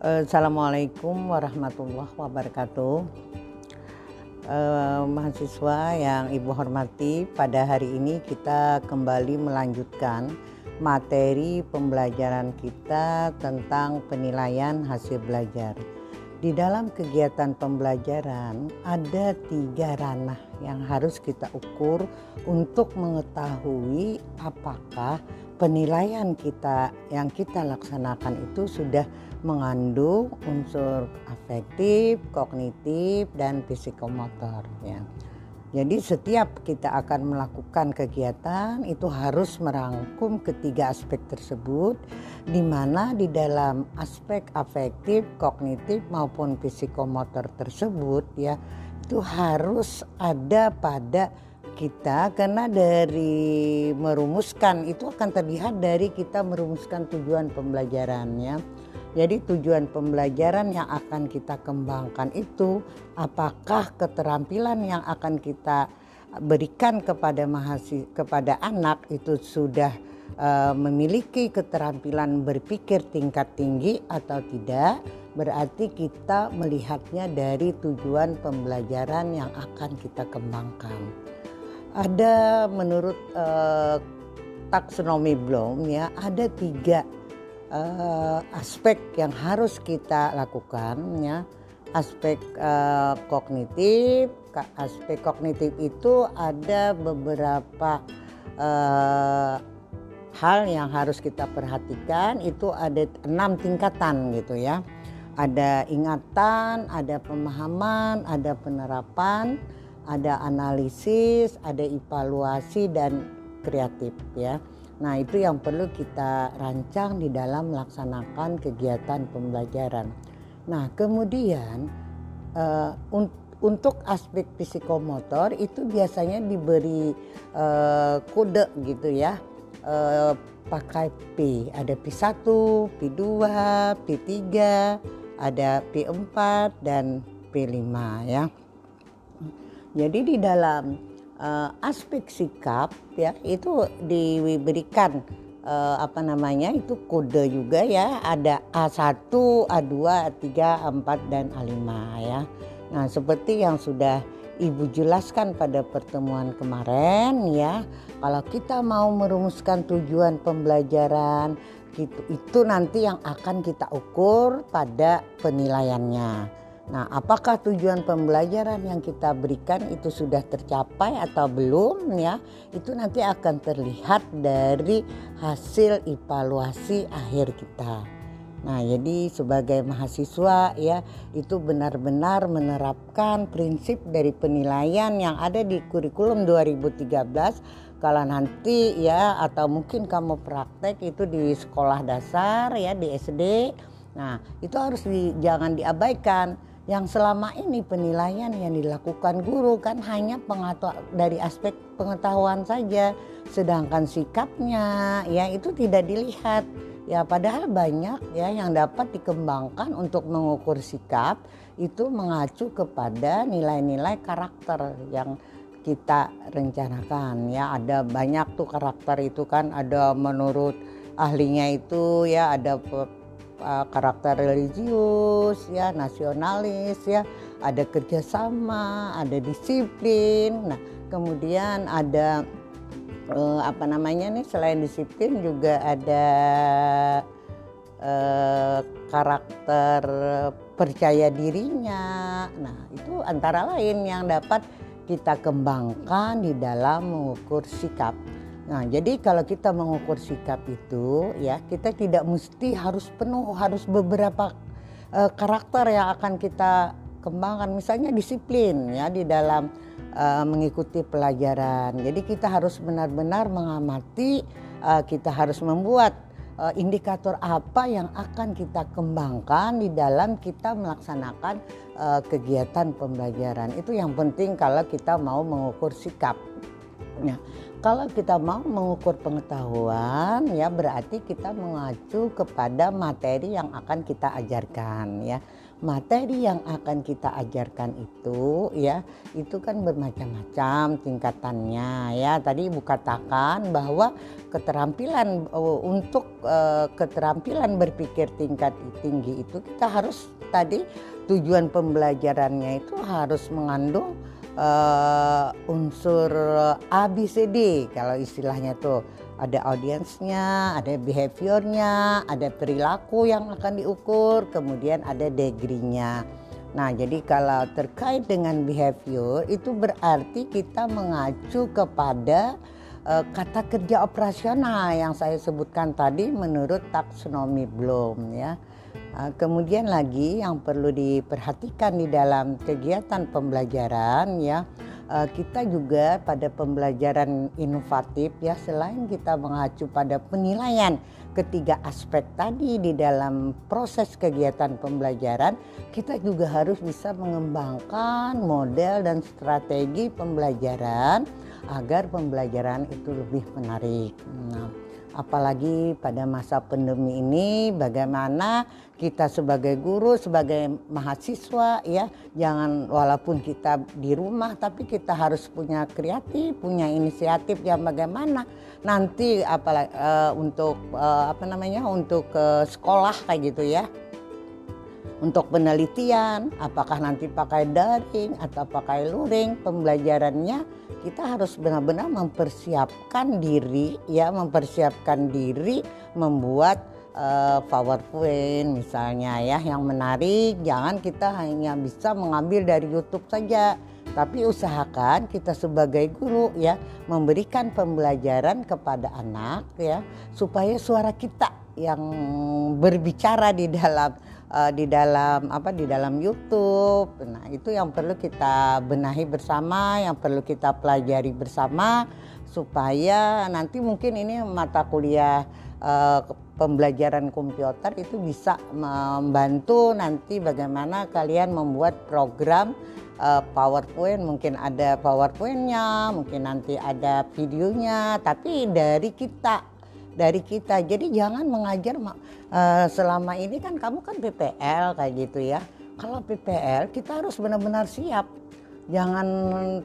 Assalamualaikum warahmatullahi wabarakatuh. Eh, mahasiswa yang Ibu hormati, pada hari ini kita kembali melanjutkan materi pembelajaran kita tentang penilaian hasil belajar. Di dalam kegiatan pembelajaran ada tiga ranah yang harus kita ukur untuk mengetahui apakah penilaian kita yang kita laksanakan itu sudah mengandung unsur afektif, kognitif, dan psikomotor. Ya. Jadi setiap kita akan melakukan kegiatan itu harus merangkum ketiga aspek tersebut di mana di dalam aspek afektif, kognitif maupun psikomotor tersebut ya itu harus ada pada kita karena dari merumuskan itu akan terlihat dari kita merumuskan tujuan pembelajarannya. Jadi tujuan pembelajaran yang akan kita kembangkan itu apakah keterampilan yang akan kita berikan kepada mahasiswa kepada anak itu sudah uh, memiliki keterampilan berpikir tingkat tinggi atau tidak berarti kita melihatnya dari tujuan pembelajaran yang akan kita kembangkan. Ada menurut uh, taksonomi Bloom ya ada tiga uh, aspek yang harus kita lakukan ya. Aspek uh, kognitif aspek kognitif itu ada beberapa uh, hal yang harus kita perhatikan. Itu ada enam tingkatan gitu ya ada ingatan ada pemahaman ada penerapan ada analisis ada evaluasi dan kreatif ya Nah, itu yang perlu kita rancang di dalam melaksanakan kegiatan pembelajaran. Nah, kemudian uh, un untuk aspek psikomotor itu biasanya diberi uh, kode gitu ya. Uh, pakai P, ada P1, P2, P3, ada P4 dan P5 ya. Jadi di dalam uh, aspek sikap ya itu diberikan uh, apa namanya itu kode juga ya ada A1, A2, A3, A4 dan A5 ya. Nah, seperti yang sudah Ibu jelaskan pada pertemuan kemarin ya, kalau kita mau merumuskan tujuan pembelajaran gitu, itu nanti yang akan kita ukur pada penilaiannya. Nah, apakah tujuan pembelajaran yang kita berikan itu sudah tercapai atau belum ya? Itu nanti akan terlihat dari hasil evaluasi akhir kita. Nah, jadi sebagai mahasiswa ya, itu benar-benar menerapkan prinsip dari penilaian yang ada di kurikulum 2013 kalau nanti ya atau mungkin kamu praktek itu di sekolah dasar ya di SD. Nah, itu harus di, jangan diabaikan. Yang selama ini penilaian yang dilakukan guru kan hanya dari aspek pengetahuan saja. Sedangkan sikapnya ya itu tidak dilihat ya padahal banyak ya yang dapat dikembangkan untuk mengukur sikap itu mengacu kepada nilai-nilai karakter yang kita rencanakan. Ya ada banyak tuh karakter itu kan ada menurut ahlinya itu ya ada karakter religius ya nasionalis ya ada kerjasama ada disiplin. Nah kemudian ada uh, apa namanya nih selain disiplin juga ada uh, karakter percaya dirinya nah itu antara lain yang dapat kita kembangkan di dalam mengukur sikap Nah, jadi kalau kita mengukur sikap itu ya, kita tidak mesti harus penuh, harus beberapa uh, karakter yang akan kita kembangkan. Misalnya disiplin ya di dalam uh, mengikuti pelajaran. Jadi kita harus benar-benar mengamati, uh, kita harus membuat uh, indikator apa yang akan kita kembangkan di dalam kita melaksanakan uh, kegiatan pembelajaran. Itu yang penting kalau kita mau mengukur sikap. Nah, kalau kita mau mengukur pengetahuan ya berarti kita mengacu kepada materi yang akan kita ajarkan ya. Materi yang akan kita ajarkan itu ya itu kan bermacam-macam tingkatannya ya. Tadi ibu katakan bahwa keterampilan uh, untuk uh, keterampilan berpikir tingkat tinggi itu kita harus tadi tujuan pembelajarannya itu harus mengandung uh, unsur ABCD kalau istilahnya tuh ada audiensnya, ada behaviornya, ada perilaku yang akan diukur, kemudian ada degree-nya. Nah, jadi kalau terkait dengan behavior itu berarti kita mengacu kepada uh, kata kerja operasional yang saya sebutkan tadi menurut taksonomi Bloom ya. Uh, kemudian lagi yang perlu diperhatikan di dalam kegiatan pembelajaran ya kita juga pada pembelajaran inovatif ya selain kita mengacu pada penilaian ketiga aspek tadi di dalam proses kegiatan pembelajaran kita juga harus bisa mengembangkan model dan strategi pembelajaran agar pembelajaran itu lebih menarik. Nah, apalagi pada masa pandemi ini bagaimana kita sebagai guru sebagai mahasiswa ya jangan walaupun kita di rumah tapi kita harus punya kreatif punya inisiatif yang bagaimana. Nanti apalagi uh, untuk uh, apa namanya untuk uh, sekolah kayak gitu ya untuk penelitian apakah nanti pakai daring atau pakai luring pembelajarannya kita harus benar-benar mempersiapkan diri ya mempersiapkan diri membuat uh, PowerPoint misalnya ya yang menarik. Jangan kita hanya bisa mengambil dari YouTube saja tapi usahakan kita sebagai guru ya memberikan pembelajaran kepada anak ya supaya suara kita yang berbicara di dalam uh, di dalam apa di dalam YouTube. Nah, itu yang perlu kita benahi bersama, yang perlu kita pelajari bersama supaya nanti mungkin ini mata kuliah uh, pembelajaran komputer itu bisa membantu nanti bagaimana kalian membuat program uh, PowerPoint mungkin ada PowerPointnya mungkin nanti ada videonya tapi dari kita dari kita. Jadi jangan mengajar uh, selama ini kan kamu kan PPL kayak gitu ya. Kalau PPL kita harus benar-benar siap. Jangan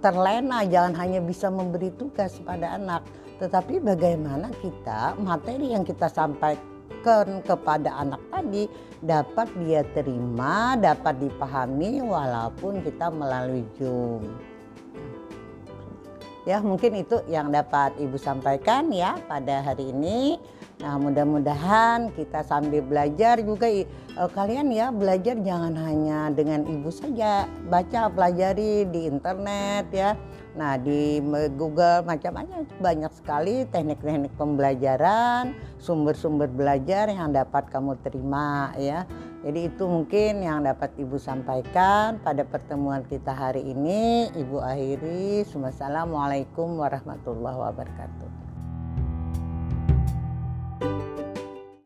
terlena, jangan hanya bisa memberi tugas pada anak, tetapi bagaimana kita materi yang kita sampaikan kepada anak tadi dapat dia terima, dapat dipahami walaupun kita melalui Zoom. Ya, mungkin itu yang dapat Ibu sampaikan ya pada hari ini. Nah, mudah-mudahan kita sambil belajar juga eh, kalian ya belajar jangan hanya dengan Ibu saja, baca pelajari di internet ya. Nah, di Google macam-macam banyak sekali teknik-teknik pembelajaran, sumber-sumber belajar yang dapat kamu terima ya. Jadi itu mungkin yang dapat Ibu sampaikan pada pertemuan kita hari ini. Ibu akhiri. Wassalamualaikum warahmatullahi wabarakatuh.